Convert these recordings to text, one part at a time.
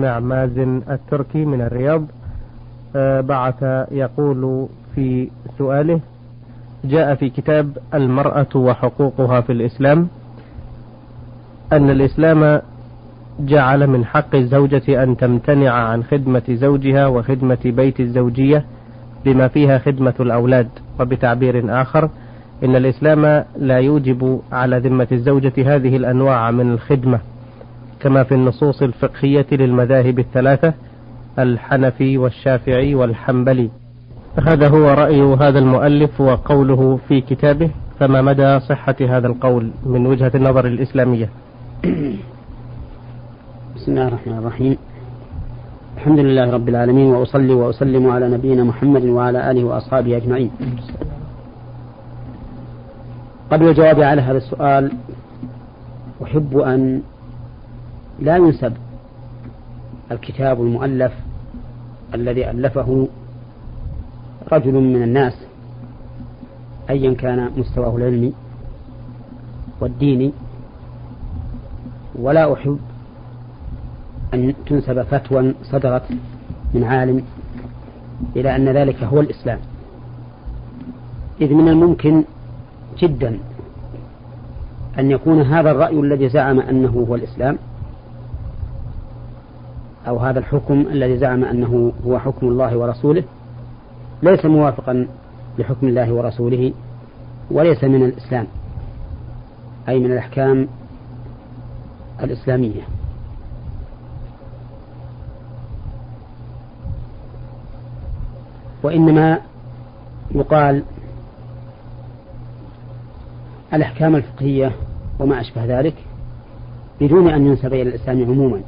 مع مازن التركي من الرياض. آه، بعث يقول في سؤاله جاء في كتاب المرأة وحقوقها في الإسلام أن الإسلام جعل من حق الزوجة أن تمتنع عن خدمة زوجها وخدمة بيت الزوجية بما فيها خدمة الأولاد. وبتعبير آخر إن الإسلام لا يوجب على ذمة الزوجة هذه الأنواع من الخدمة. كما في النصوص الفقهية للمذاهب الثلاثة الحنفي والشافعي والحنبلي. هذا هو رأي هذا المؤلف وقوله في كتابه فما مدى صحة هذا القول من وجهة النظر الإسلامية؟ بسم الله الرحمن الرحيم. الحمد لله رب العالمين وأصلي وأسلم على نبينا محمد وعلى آله وأصحابه أجمعين. قبل الجواب على هذا السؤال أحب أن لا ينسب الكتاب المؤلف الذي ألفه رجل من الناس أيا كان مستواه العلمي والديني ولا أحب أن تنسب فتوى صدرت من عالم إلى أن ذلك هو الإسلام. إذ من الممكن جدا أن يكون هذا الرأي الذي زعم أنه هو الإسلام أو هذا الحكم الذي زعم أنه هو حكم الله ورسوله ليس موافقا لحكم الله ورسوله وليس من الإسلام أي من الأحكام الإسلامية. وإنما يقال الأحكام الفقهية وما أشبه ذلك بدون أن ينسب إلى الإسلام عموما.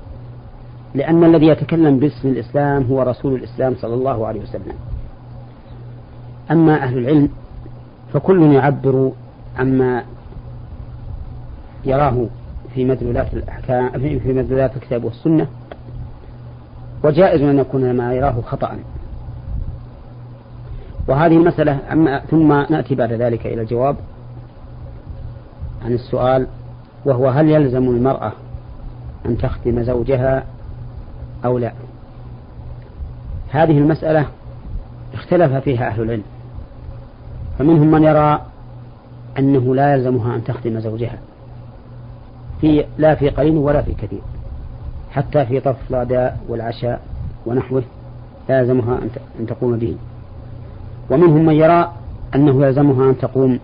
لأن الذي يتكلم باسم الإسلام هو رسول الإسلام صلى الله عليه وسلم. أما أهل العلم فكل يعبر عما يراه في مدلولات الأحكام في مدلولات الكتاب والسنة. وجائز أن يكون ما يراه خطأ. وهذه المسألة أما ثم نأتي بعد ذلك إلى الجواب عن السؤال وهو هل يلزم المرأة أن تخدم زوجها أو لا؟ هذه المسألة اختلف فيها أهل العلم فمنهم من يرى أنه لا يلزمها أن تخدم زوجها في لا في قليل ولا في كثير حتى في طف الغداء والعشاء ونحوه لا يلزمها أن تقوم به. ومنهم من يرى أنه يلزمها أن تقوم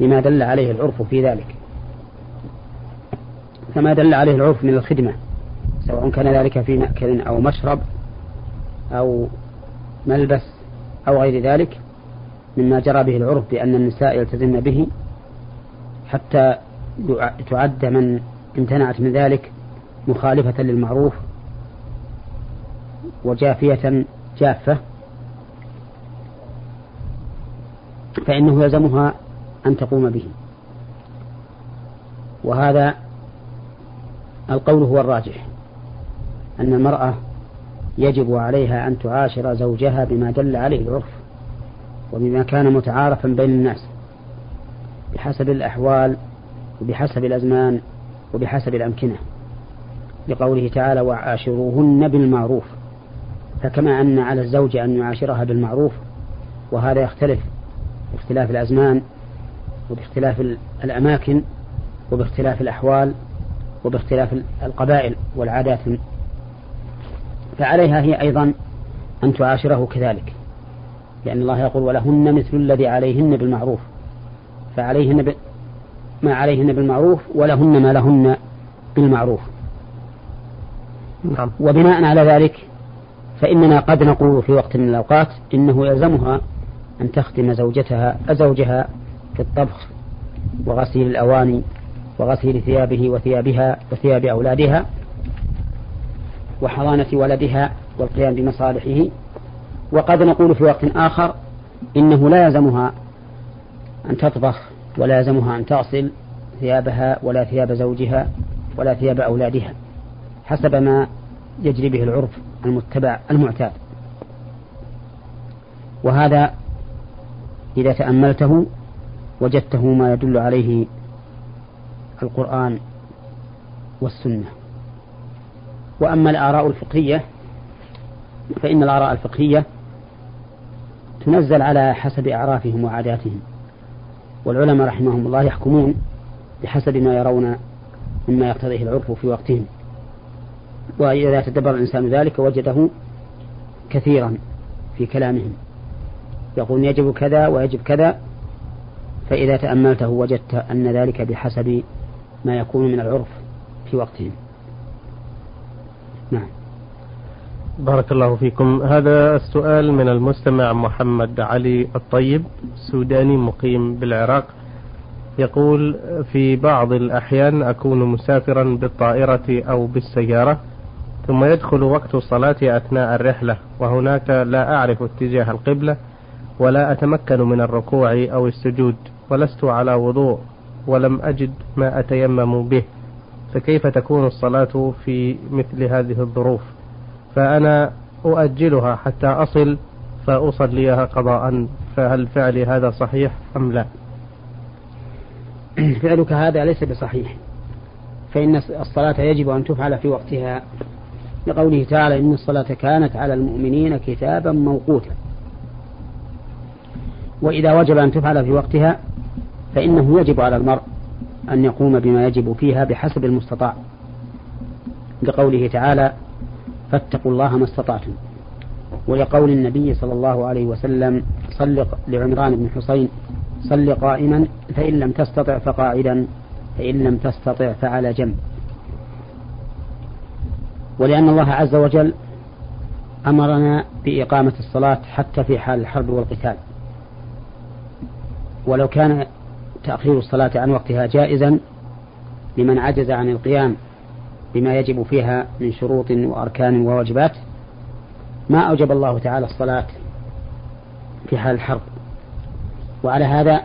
بما دل عليه العرف في ذلك كما دل عليه العرف من الخدمة. سواء كان ذلك في مأكل أو مشرب أو ملبس أو غير ذلك مما جرى به العرف بأن النساء يلتزمن به حتى تعد من امتنعت من ذلك مخالفة للمعروف وجافية جافة. فإنه يلزمها أن تقوم به. وهذا القول هو الراجح. أن المرأة يجب عليها أن تعاشر زوجها بما دل عليه العرف وبما كان متعارفا بين الناس بحسب الأحوال وبحسب الأزمان وبحسب الأمكنة. لقوله تعالى وعاشروهن بالمعروف فكما أن على الزوج أن يعاشرها بالمعروف وهذا يختلف باختلاف الأزمان وباختلاف الأماكن وباختلاف الأحوال وباختلاف القبائل والعادات فعليها هي أيضا أن تعاشره كذلك. لأن الله يقول ولهن مثل الذي عليهن بالمعروف. فعليهن ب... ما عليهن بالمعروف ولهن ما لهن بالمعروف. نعم. وبناء على ذلك فإننا قد نقول في وقت من الأوقات إنه يلزمها أن تخدم زوجتها زوجها في الطبخ وغسيل الأواني وغسيل ثيابه وثيابها وثياب أولادها وحضانة ولدها والقيام بمصالحه. وقد نقول في وقت آخر إنه لا يلزمها أن تطبخ ولا يلزمها أن تغسل ثيابها ولا ثياب زوجها ولا ثياب أولادها حسب ما يجري به العرف المتبع المعتاد. وهذا إذا تأملته وجدته ما يدل عليه القرآن والسنة. وأما الآراء الفقهية فإن الآراء الفقهية تنزل على حسب أعرافهم وعاداتهم. والعلماء رحمهم الله يحكمون بحسب ما يرون مما يقتضيه العرف في وقتهم. وإذا تدبر الإنسان ذلك وجده كثيرا في كلامهم. يقول يجب كذا ويجب كذا فإذا تأملته وجدت أن ذلك بحسب ما يكون من العرف في وقتهم. نعم. بارك الله فيكم. هذا السؤال من المستمع محمد علي الطيب سوداني مقيم بالعراق. يقول في بعض الأحيان أكون مسافرا بالطائرة أو بالسيارة ثم يدخل وقت الصلاة أثناء الرحلة وهناك لا أعرف اتجاه القبلة ولا أتمكن من الركوع أو السجود ولست على وضوء ولم أجد ما أتيمم به. فكيف تكون الصلاة في مثل هذه الظروف؟ فأنا أؤجلها حتى أصل فأصليها قضاء فهل فعلي هذا صحيح أم لا؟ فعلك هذا ليس بصحيح. فإن الصلاة يجب أن تفعل في وقتها. لقوله تعالى إن الصلاة كانت على المؤمنين كتابا موقوتا. وإذا وجب أن تفعل في وقتها فإنه يجب على المرء أن يقوم بما يجب فيها بحسب المستطاع. لقوله تعالى فاتقوا الله ما استطعتم. ولقول النبي صلى الله عليه وسلم صل لعمران بن حسين صل قائما فإن لم تستطع فقاعدا فإن لم تستطع فعلى جنب. ولأن الله عز وجل أمرنا بإقامة الصلاة حتى في حال الحرب والقتال. ولو كان تأخير الصلاة عن وقتها جائزا لمن عجز عن القيام بما يجب فيها من شروط وأركان وواجبات. ما أوجب الله تعالى الصلاة في حال الحرب؟ وعلى هذا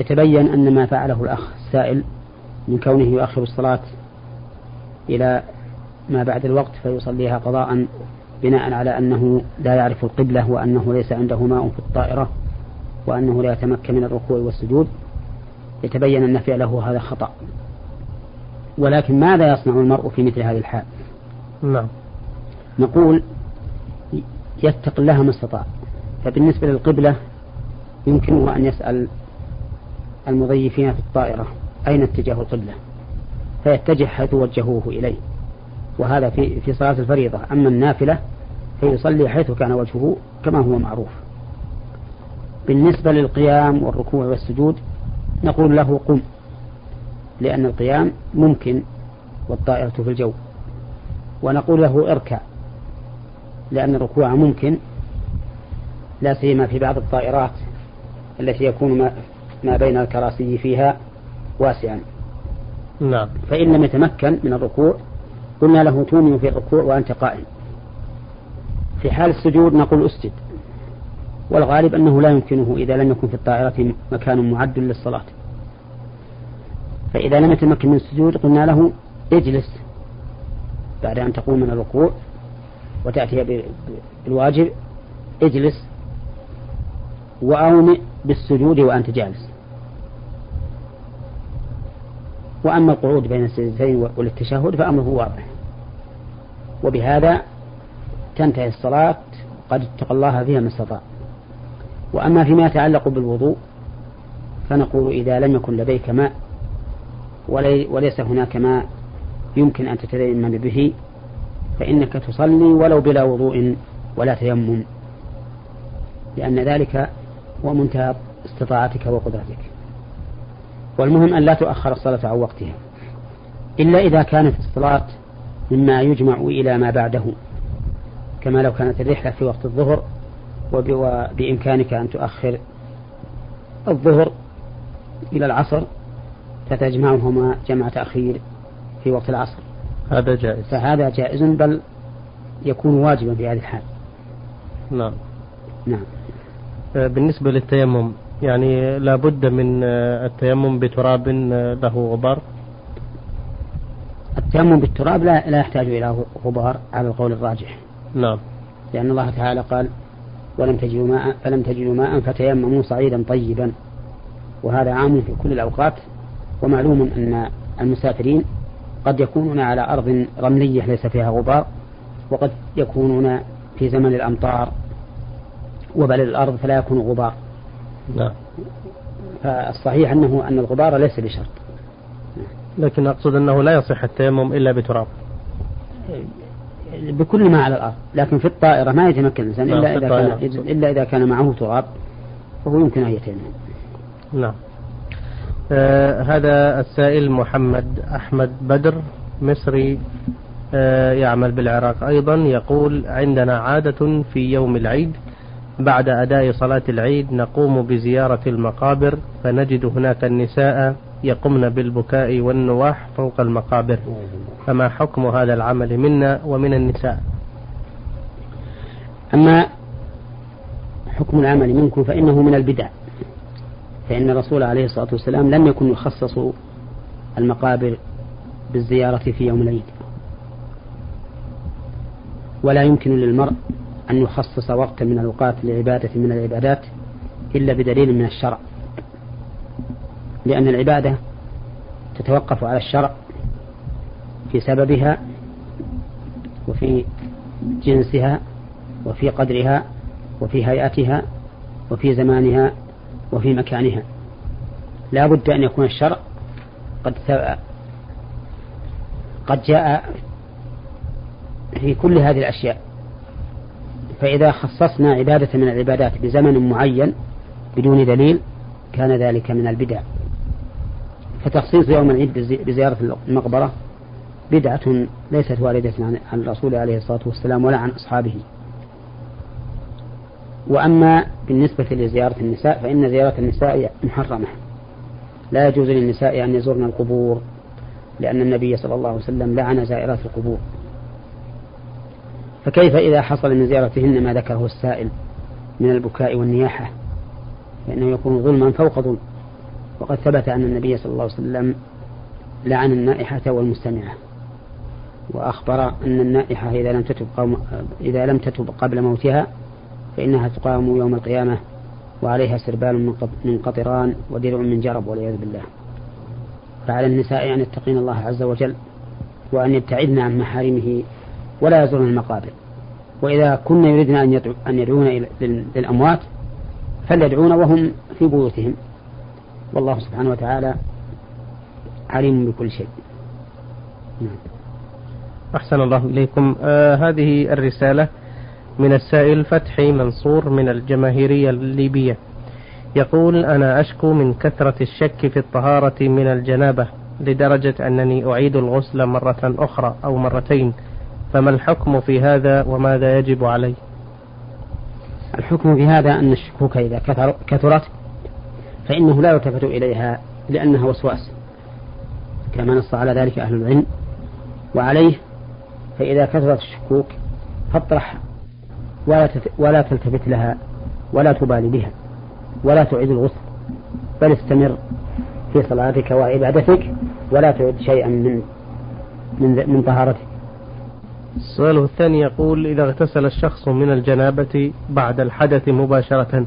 يتبين أن ما فعله الأخ السائل من كونه يؤخر الصلاة إلى ما بعد الوقت فيصليها قضاء بناء على أنه لا يعرف القبلة وأنه ليس عنده ماء في الطائرة. وأنه لا يتمكن من الركوع والسجود يتبين أن فعله هذا خطأ. ولكن ماذا يصنع المرء في مثل هذه الحال؟ نعم. نقول يتق الله ما استطاع. فبالنسبة للقبلة يمكنه أن يسأل المضيفين في الطائرة أين اتجاه القبلة؟ فيتجه حيث وجهوه إليه. وهذا في في صلاة الفريضة. أما النافلة فيصلي حيث كان وجهه كما هو معروف. بالنسبة للقيام والركوع والسجود نقول له قم لأن القيام ممكن والطائرة في الجو. ونقول له اركع لأن الركوع ممكن لا سيما في بعض الطائرات التي يكون ما, ما بين الكراسي فيها واسعا. نعم. فإن لم يتمكن من الركوع قلنا له تومن في الركوع وأنت قائم. في حال السجود نقول اسجد. والغالب أنه لا يمكنه إذا لم يكن في الطائرة مكان معد للصلاة. فإذا لم يتمكن من السجود قلنا له اجلس بعد أن تقوم من الركوع وتأتي بالواجب اجلس وأومئ بالسجود وأنت جالس. وأما القعود بين السجدتين والتشهد فأمره واضح. وبهذا تنتهي الصلاة. قد اتقى الله فيها ما استطاع. وأما فيما يتعلق بالوضوء فنقول إذا لم يكن لديك ماء وليس هناك ماء يمكن أن تتيمم به فإنك تصلي ولو بلا وضوء ولا تيمم لأن ذلك هو منتهى استطاعتك وقدرتك. والمهم أن لا تؤخر الصلاة عن وقتها إلا إذا كانت الصلاة مما يجمع إلى ما بعده كما لو كانت الرحلة في وقت الظهر وبإمكانك أن تؤخر الظهر إلى العصر فتجمعهما جمع تأخير في وقت العصر. هذا جائز. فهذا جائز بل يكون واجبا في هذه الحال. نعم. نعم. آه، بالنسبة للتيمم يعني لا بد من آه، التيمم بتراب آه، له غبار؟ التيمم بالتراب لا, لا يحتاج إلى غبار على القول الراجح. نعم. لأن الله تعالى قال ولم تجدوا ماء فلم تجدوا ماء فتيمموا صعيدا طيبا. وهذا عام في كل الأوقات. ومعلوم أن المسافرين قد يكونون على أرض رملية ليس فيها غبار وقد يكونون في زمن الأمطار. وبل الأرض فلا يكون غبار. نعم. فالصحيح أنه أن الغبار ليس بشرط. لكن أقصد أنه لا يصح التيمم إلا بتراب. بكل ما على الأرض لكن في الطائرة ما يتمكن الإنسان إلا إذا كان إلا إذا كان معه تراب فهو يمكن أن يتيمم نعم. آه هذا السائل محمد أحمد بدر مصري. آه يعمل بالعراق. أيضا يقول عندنا عادة في يوم العيد بعد أداء صلاة العيد نقوم بزيارة المقابر فنجد هناك النساء يقمن بالبكاء والنواح فوق المقابر. فما حكم هذا العمل منا ومن النساء؟ أما حكم العمل منكم فإنه من البدع. فإن الرسول عليه الصلاة والسلام لم يكن يخصص المقابر بالزيارة في يوم العيد. ولا يمكن للمرء أن يخصص وقتا من الأوقات لعبادة من العبادات إلا بدليل من الشرع. لأن العبادة تتوقف على الشرع في سببها وفي جنسها وفي قدرها وفي هيئتها وفي زمانها وفي مكانها. لا بد أن يكون الشرع قد قد جاء في كل هذه الأشياء. فإذا خصصنا عبادة من العبادات بزمن معين بدون دليل كان ذلك من البدع. فتخصيص يوم العيد بزيارة المقبرة بدعة ليست واردة عن الرسول عليه الصلاة والسلام ولا عن أصحابه. وأما بالنسبة لزيارة النساء فإن زيارة النساء محرمة. لا يجوز للنساء أن يزورن القبور لأن النبي صلى الله عليه وسلم لعن زائرات القبور. فكيف إذا حصل من زيارتهن ما ذكره السائل من البكاء والنياحة؟ فإنه يكون ظلما فوق ظلم. وقد ثبت أن النبي صلى الله عليه وسلم لعن النائحة والمستمعة وأخبر أن النائحة إذا لم تتب إذا لم تتب قبل موتها فإنها تقام يوم القيامة وعليها سربال من قطران ودرع من جرب والعياذ بالله. فعلى النساء أن يتقين الله عز وجل وأن يبتعدن عن محارمه ولا يزورن المقابر. وإذا كن يريدن أن يدعون للأموات فليدعون وهم في بيوتهم. والله سبحانه وتعالى عليم بكل شيء. نعم. أحسن الله إليكم. آه هذه الرسالة من السائل فتحي منصور من الجماهيرية الليبية. يقول أنا أشكو من كثرة الشك في الطهارة من الجنابة لدرجة أنني أعيد الغسل مرة أخرى أو مرتين. فما الحكم في هذا وماذا يجب علي؟ الحكم في هذا أن الشكوك إذا كثرت فإنه لا يلتفت إليها لأنها وسواس كما نص على ذلك أهل العلم وعليه فإذا كثرت الشكوك فاطرح ولا, ولا تلتفت لها ولا تبالي بها ولا تعيد الغسل بل استمر في صلاتك وعبادتك ولا تعد شيئا من من من طهارتك. السؤال الثاني يقول إذا اغتسل الشخص من الجنابة بعد الحدث مباشرة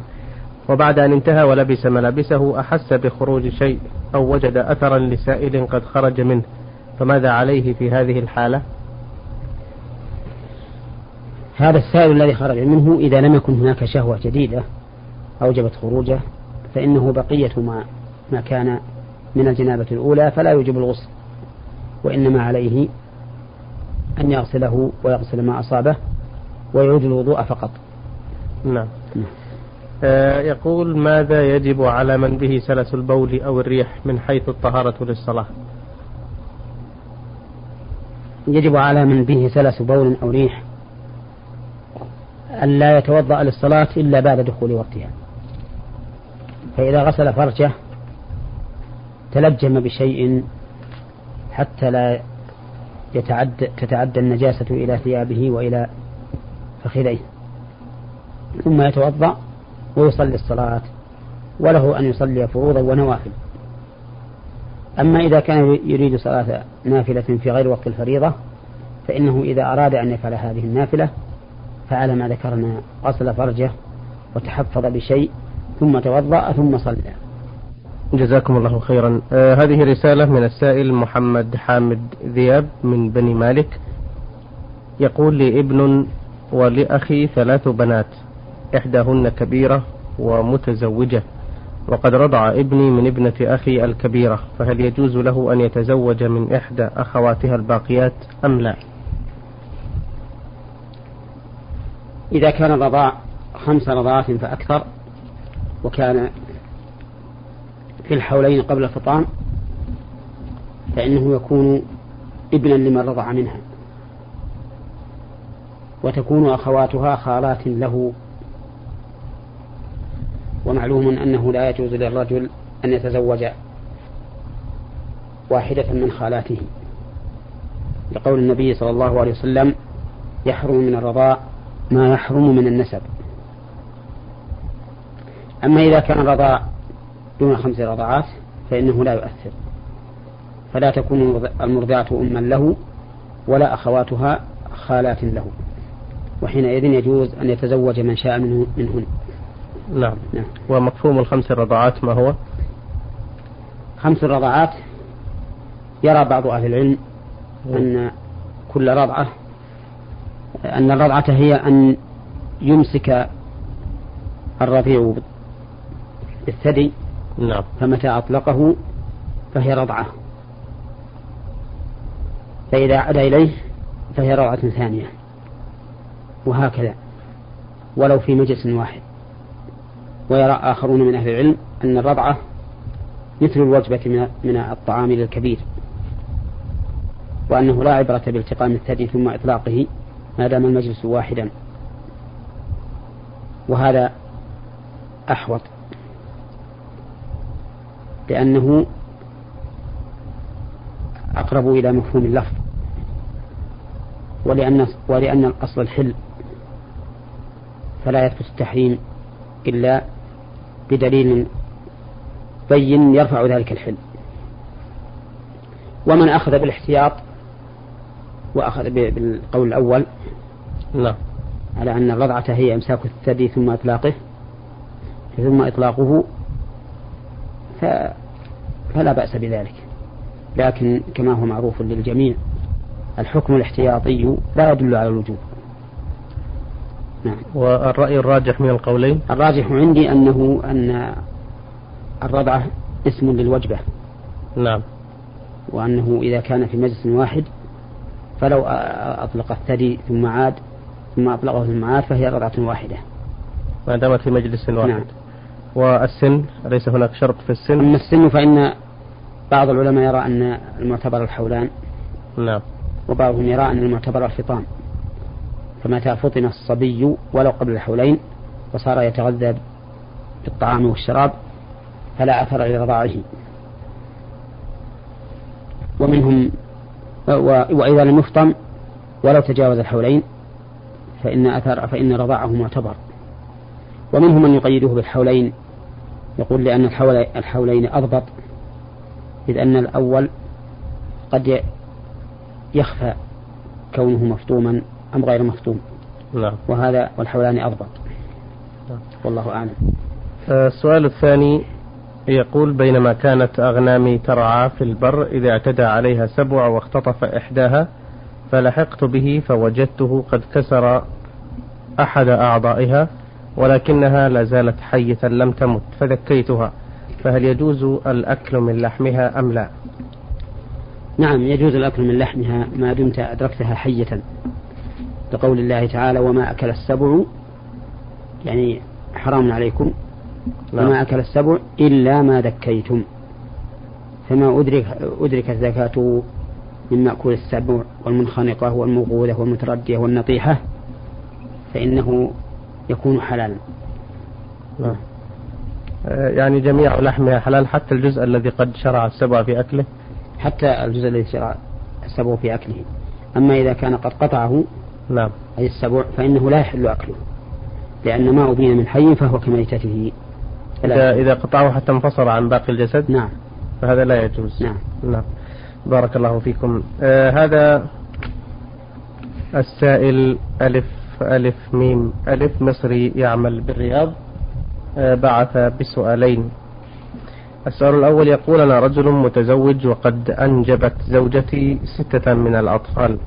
وبعد أن انتهى ولبس ملابسه أحس بخروج شيء أو وجد أثرا لسائل قد خرج منه. فماذا عليه في هذه الحالة؟ هذا السائل الذي خرج منه إذا لم يكن هناك شهوة جديدة أوجبت خروجه فإنه بقية ما, ما كان من الجنابة الأولى فلا يوجب الغسل وإنما عليه أن يغسله ويغسل ما أصابه ويعود الوضوء فقط. نعم, يقول ماذا يجب على من به سلس البول أو الريح من حيث الطهارة للصلاة؟ يجب على من به سلس بول أو ريح أن لا يتوضأ للصلاة إلا بعد دخول وقتها. فإذا غسل فرجه تلجم بشيء حتى لا يتعدى تتعدى النجاسة إلى ثيابه وإلى فخذيه. ثم يتوضأ ويصلي الصلاة وله أن يصلي فروضا ونوافل. أما إذا كان يريد صلاة نافلة في غير وقت الفريضة فإنه إذا أراد أن يفعل هذه النافلة فعل ما ذكرنا غسل فرجه وتحفظ بشيء ثم توضأ ثم صلى. جزاكم الله خيرا. آه هذه رسالة من السائل محمد حامد ذياب من بني مالك. يقول لي ابن ولأخي ثلاث بنات. إحداهن كبيرة ومتزوجة. وقد رضع ابني من ابنة أخي الكبيرة فهل يجوز له أن يتزوج من إحدى أخواتها الباقيات أم لا؟ إذا كان الرضاع خمس رضعات فأكثر وكان في الحولين قبل الفطام فإنه يكون ابنا لمن رضع منها وتكون أخواتها خالات له. ومعلوم أنه لا يجوز للرجل أن يتزوج واحدة من خالاته. لقول النبي صلى الله عليه وسلم يحرم من الرضاء ما يحرم من النسب. أما إذا كان الرضاء دون خمس رضعات فإنه لا يؤثر. فلا تكون المرضعة أما له ولا أخواتها خالات له. وحينئذ يجوز أن يتزوج من شاء منه منهن. نعم. نعم ومفهوم الخمس الرضعات ما هو؟ خمس الرضعات يرى بعض أهل العلم أن كل رضعة أن الرضعة هي أن يمسك الرضيع بالثدي نعم. فمتى أطلقه فهي رضعة. فإذا عاد إليه فهي رضعة ثانية. وهكذا. ولو في مجلس واحد. ويرى آخرون من أهل العلم أن الرضعة مثل الوجبة من الطعام للكبير وأنه لا عبرة بالتقام الثدي ثم إطلاقه ما دام المجلس واحدا. وهذا أحوط لأنه أقرب إلى مفهوم اللفظ ولأن ولأن الأصل الحل فلا يثبت التحريم إلا بدليل بين يرفع ذلك الحل. ومن أخذ بالاحتياط وأخذ بالقول الأول لا. على أن الرضعة هي إمساك الثدي ثم إطلاقه ثم إطلاقه ف... فلا بأس بذلك. لكن كما هو معروف للجميع الحكم الاحتياطي لا يدل على الوجوب. نعم. والرأي الراجح من القولين؟ الراجح عندي أنه أن الرضعة اسم للوجبة. نعم. وأنه إذا كان في مجلس واحد فلو أطلق الثدي ثم عاد ثم أطلقه ثم عاد فهي رضعة واحدة. ما دامت في مجلس واحد. نعم. والسن؟ أليس هناك شرط في السن؟ أما السن فإن بعض العلماء يرى أن المعتبر الحولان. نعم. وبعضهم يرى أن المعتبر الفطام فمتى فطن الصبي ولو قبل الحولين وصار يتغذى بالطعام والشراب فلا أثر لرضاعه ومنهم وإذا لم يفطم ولو تجاوز الحولين فإن أثر فإن رضاعه معتبر. ومنهم من يقيده بالحولين يقول لأن الحولين أضبط إذ أن الأول قد يخفى كونه مفطوما. أم غير مفطوم نعم. وهذا والحولان أضبط. نعم. والله أعلم. آه، السؤال الثاني يقول بينما كانت أغنامي ترعى في البر إذا اعتدى عليها سبع واختطف إحداها فلحقت به فوجدته قد كسر أحد أعضائها ولكنها لا زالت حية لم تمت فذكيتها فهل يجوز الأكل من لحمها أم لا؟ نعم يجوز الأكل من لحمها ما دمت أدركتها حية. لقول الله تعالى وما أكل السبع يعني حرام عليكم لا. وما أكل السبع إلا ما ذكيتم فما أدرك أدرك الزكاة من مأكول السبع والمنخنقة والمغوذة والمتردية والنطيحة فإنه يكون حلالا نعم. يعني جميع لحمها حلال حتى الجزء الذي قد شرع السبع في أكله حتى الجزء الذي شرع السبع في أكله أما إذا كان قد قطعه نعم. أي السبع فإنه لا يحل أكله لأن ما أبين من حي فهو كميتته. إذا إذا قطعه حتى انفصل عن باقي الجسد نعم. فهذا لا يجوز. نعم. نعم. بارك الله فيكم. آه هذا السائل ألف ألف ميم ألف مصري يعمل بالرياض. آه بعث بسؤالين. السؤال الأول يقول أنا رجل متزوج وقد أنجبت زوجتي ستة من الأطفال.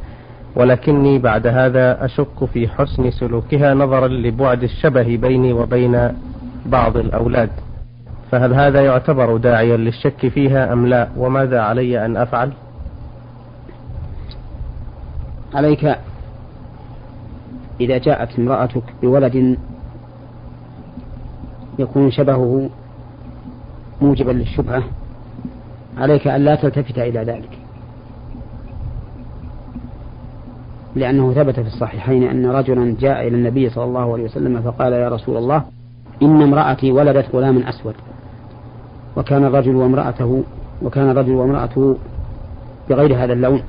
ولكني بعد هذا أشك في حسن سلوكها نظرا لبعد الشبه بيني وبين بعض الأولاد. فهل هذا يعتبر داعيا للشك فيها أم لا؟ وماذا علي أن أفعل؟ عليك. إذا جاءت امرأتك بولد يكون شبهه موجبا للشبهة عليك أن لا تلتفت إلى ذلك. لأنه ثبت في الصحيحين أن رجلا جاء إلى النبي صلى الله عليه وسلم فقال يا رسول الله إن امرأتي ولدت غلاما أسود. وكان الرجل وامرأته وكان الرجل وامرأته بغير هذا اللون.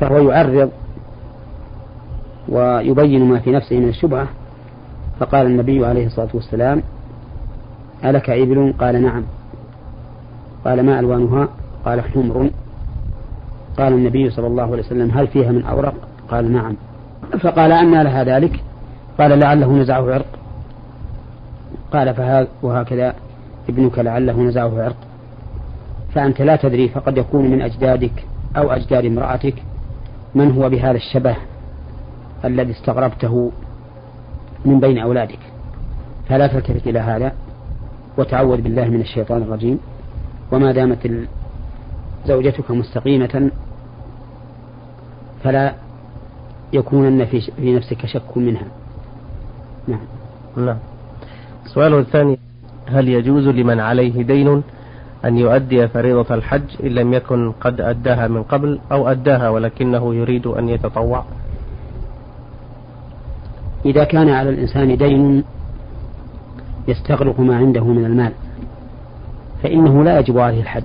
فهو يعرض ويبين ما في نفسه من الشبهة. فقال النبي عليه الصلاة والسلام ألك إبل؟ قال نعم. قال ما ألوانها؟ قال حمر. قال النبي صلى الله عليه وسلم هل فيها من أورق؟ قال نعم. فقال أن لها ذلك. قال لعله نزعه عرق. قال فها وهكذا ابنك لعله نزعه عرق. فأنت لا تدري فقد يكون من أجدادك أو أجداد امرأتك من هو بهذا الشبه الذي استغربته من بين أولادك. فلا تلتفت إلى هذا وتعوذ بالله من الشيطان الرجيم. وما دامت زوجتك مستقيمة فلا يكونن في نفسك شك منها. نعم. نعم. السؤال الثاني هل يجوز لمن عليه دين أن يؤدي فريضة الحج إن لم يكن قد أداها من قبل أو أداها ولكنه يريد أن يتطوع؟ إذا كان على الإنسان دين يستغرق ما عنده من المال فإنه لا يجب عليه الحج.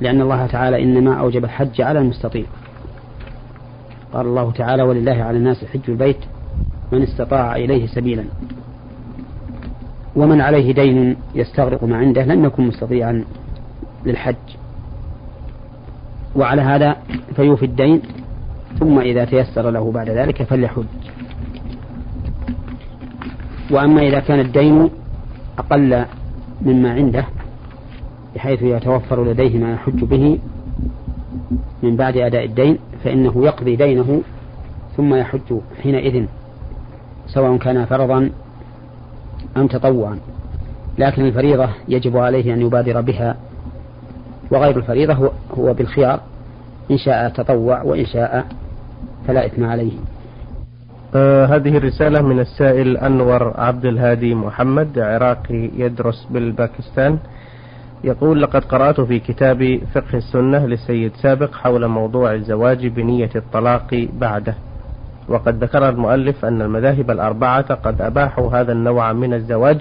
لأن الله تعالى إنما أوجب الحج على المستطيع. قال الله تعالى ولله على الناس حج البيت من استطاع إليه سبيلا. ومن عليه دين يستغرق ما عنده لم يكن مستطيعا للحج. وعلى هذا فيوفي الدين ثم إذا تيسر له بعد ذلك فليحج. وأما إذا كان الدين أقل مما عنده بحيث يتوفر لديه ما يحج به من بعد أداء الدين فإنه يقضي دينه ثم يحج حينئذ سواء كان فرضا أم تطوعا. لكن الفريضة يجب عليه أن يبادر بها وغير الفريضة هو بالخيار إن شاء تطوع وإن شاء فلا إثم عليه. آه هذه الرسالة من السائل أنور عبد الهادي محمد عراقي يدرس بالباكستان. يقول لقد قرأت في كتاب فقه السنة للسيد سابق حول موضوع الزواج بنية الطلاق بعده. وقد ذكر المؤلف أن المذاهب الأربعة قد أباحوا هذا النوع من الزواج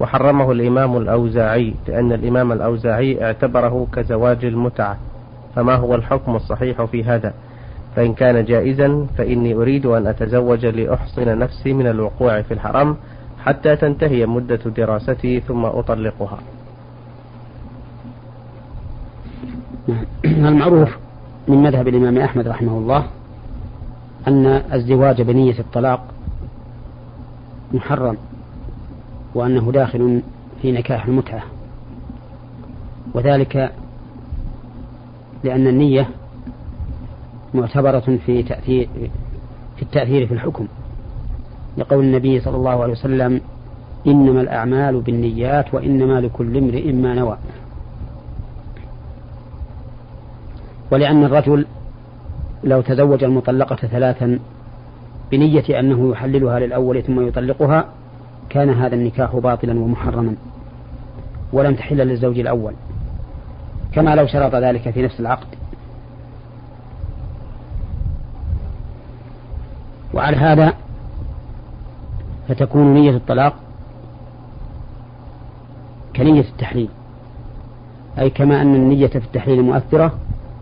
وحرمه الإمام الأوزاعي لأن الإمام الأوزاعي اعتبره كزواج المتعة. فما هو الحكم الصحيح في هذا؟ فإن كان جائزا فإني أريد أن أتزوج لأحصن نفسي من الوقوع في الحرام حتى تنتهي مدة دراستي ثم أطلقها. المعروف من مذهب الإمام أحمد رحمه الله أن الزواج بنية الطلاق محرم وأنه داخل في نكاح المتعة وذلك لأن النية معتبرة في تأثير في التأثير في الحكم. لقول النبي صلى الله عليه وسلم إنما الأعمال بالنيات وإنما لكل امرئ ما نوى. ولأن الرجل لو تزوج المطلقة ثلاثا بنية أنه يحللها للأول ثم يطلقها كان هذا النكاح باطلا ومحرما ولم تحل للزوج الأول. كما لو شرط ذلك في نفس العقد. وعلى هذا فتكون نية الطلاق كنية التحليل أي كما أن النية في التحليل مؤثرة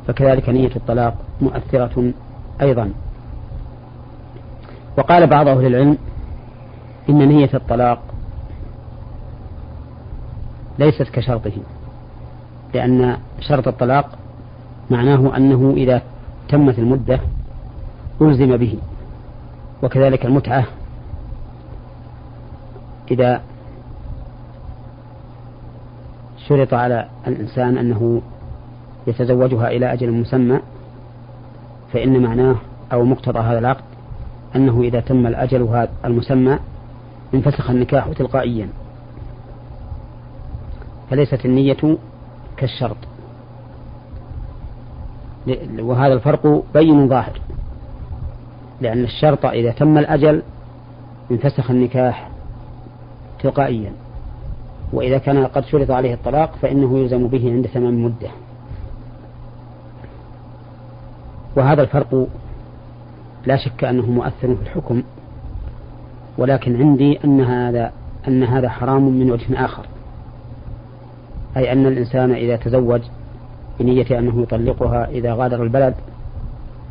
فكذلك نية الطلاق مؤثرة أيضا. وقال بعض أهل العلم إن نية الطلاق ليست كشرطه لأن شرط الطلاق معناه أنه إذا تمت المدة ألزم به وكذلك المتعة إذا شرط على الإنسان أنه يتزوجها إلى أجل مسمى فإن معناه أو مقتضى هذا العقد أنه إذا تم الأجل المسمى انفسخ النكاح تلقائيا. فليست النية كالشرط. وهذا الفرق بين ظاهر لأن الشرط إذا تم الأجل انفسخ النكاح تلقائيا. وإذا كان قد شرط عليه الطلاق فإنه يلزم به عند تمام مدة. وهذا الفرق لا شك أنه مؤثر في الحكم ولكن عندي أن هذا أن هذا حرام من وجه آخر أي أن الإنسان إذا تزوج بنية أنه يطلقها إذا غادر البلد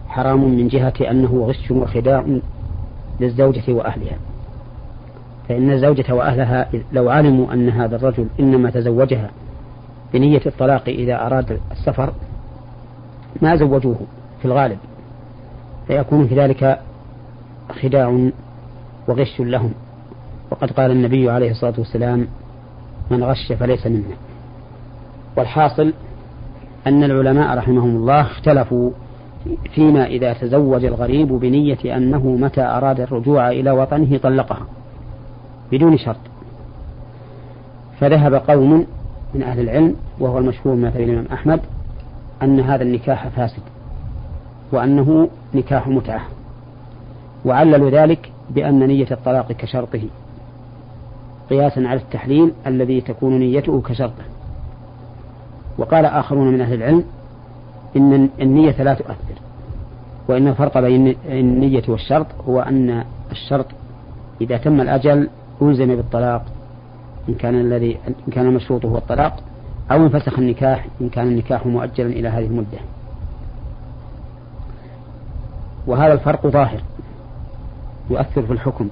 حرام من جهة أنه غش وخداع للزوجة وأهلها. فإن الزوجة وأهلها لو علموا أن هذا الرجل إنما تزوجها بنية الطلاق إذا أراد السفر ما زوجوه. في الغالب فيكون في ذلك خداع وغش لهم. وقد قال النبي عليه الصلاة والسلام من غش فليس منا والحاصل أن العلماء رحمهم الله اختلفوا فيما إذا تزوج الغريب بنية أنه متى أراد الرجوع إلى وطنه طلقها بدون شرط. فذهب قوم من أهل العلم وهو المشهور من الإمام أحمد أن هذا النكاح فاسد. وأنه نكاح متعة. وعللوا ذلك بأن نية الطلاق كشرطه قياسا على التحليل الذي تكون نيته كشرطه. وقال آخرون من أهل العلم إن النية لا تؤثر وإن الفرق بين النية والشرط هو أن الشرط إذا تم الأجل ألزم بالطلاق إن كان الذي إن كان المشروط هو الطلاق أو انفسخ النكاح إن كان النكاح مؤجلا إلى هذه المدة. وهذا الفرق ظاهر يؤثر في الحكم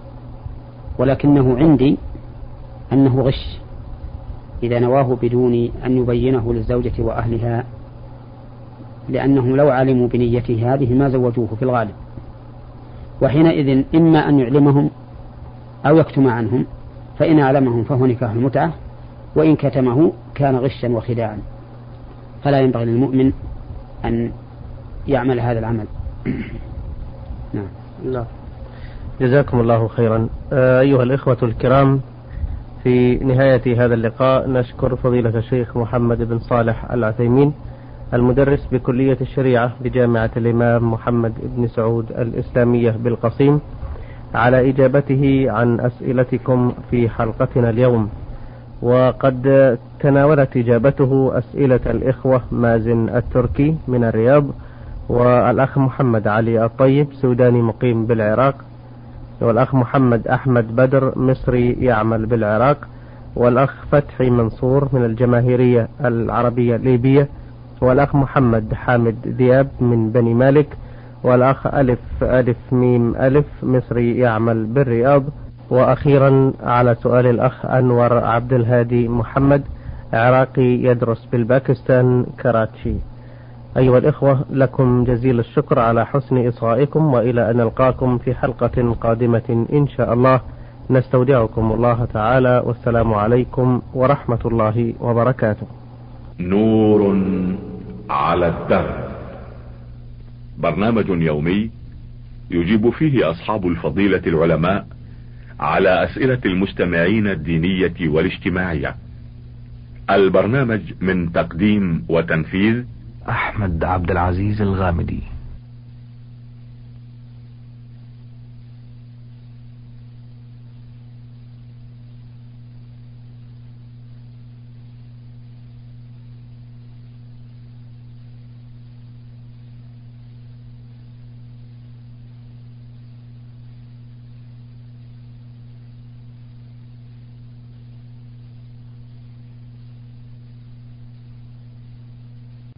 ولكنه عندي أنه غش إذا نواه بدون أن يبينه للزوجة وأهلها لأنهم لو علموا بنيته هذه ما زوجوه في الغالب. وحينئذ إما أن يعلمهم أو يكتم عنهم فإن أعلمهم فهو نكاح المتعة وإن كتمه كان غشا وخداعا. فلا ينبغي للمؤمن أن يعمل هذا العمل. نعم. لا. جزاكم الله خيرا. آه، أيها الإخوة الكرام في نهاية هذا اللقاء نشكر فضيلة الشيخ محمد بن صالح العثيمين المدرس بكلية الشريعة بجامعة الإمام محمد بن سعود الإسلامية بالقصيم على إجابته عن أسئلتكم في حلقتنا اليوم. وقد تناولت إجابته أسئلة الإخوة مازن التركي من الرياض والأخ محمد علي الطيب سوداني مقيم بالعراق. والأخ محمد أحمد بدر مصري يعمل بالعراق. والأخ فتحي منصور من الجماهيرية العربية الليبية. والأخ محمد حامد دياب من بني مالك. والأخ ألف ألف ميم ألف مصري يعمل بالرياض. وأخيرا على سؤال الأخ أنور عبد الهادي محمد عراقي يدرس بالباكستان كراتشي. أيها الإخوة لكم جزيل الشكر على حسن إصغائكم وإلى أن نلقاكم في حلقة قادمة إن شاء الله. نستودعكم الله تعالى والسلام عليكم ورحمة الله وبركاته. نور على الدرب. برنامج يومي يجيب فيه أصحاب الفضيلة العلماء على أسئلة المستمعين الدينية والاجتماعية. البرنامج من تقديم وتنفيذ أحمد عبد العزيز الغامدي.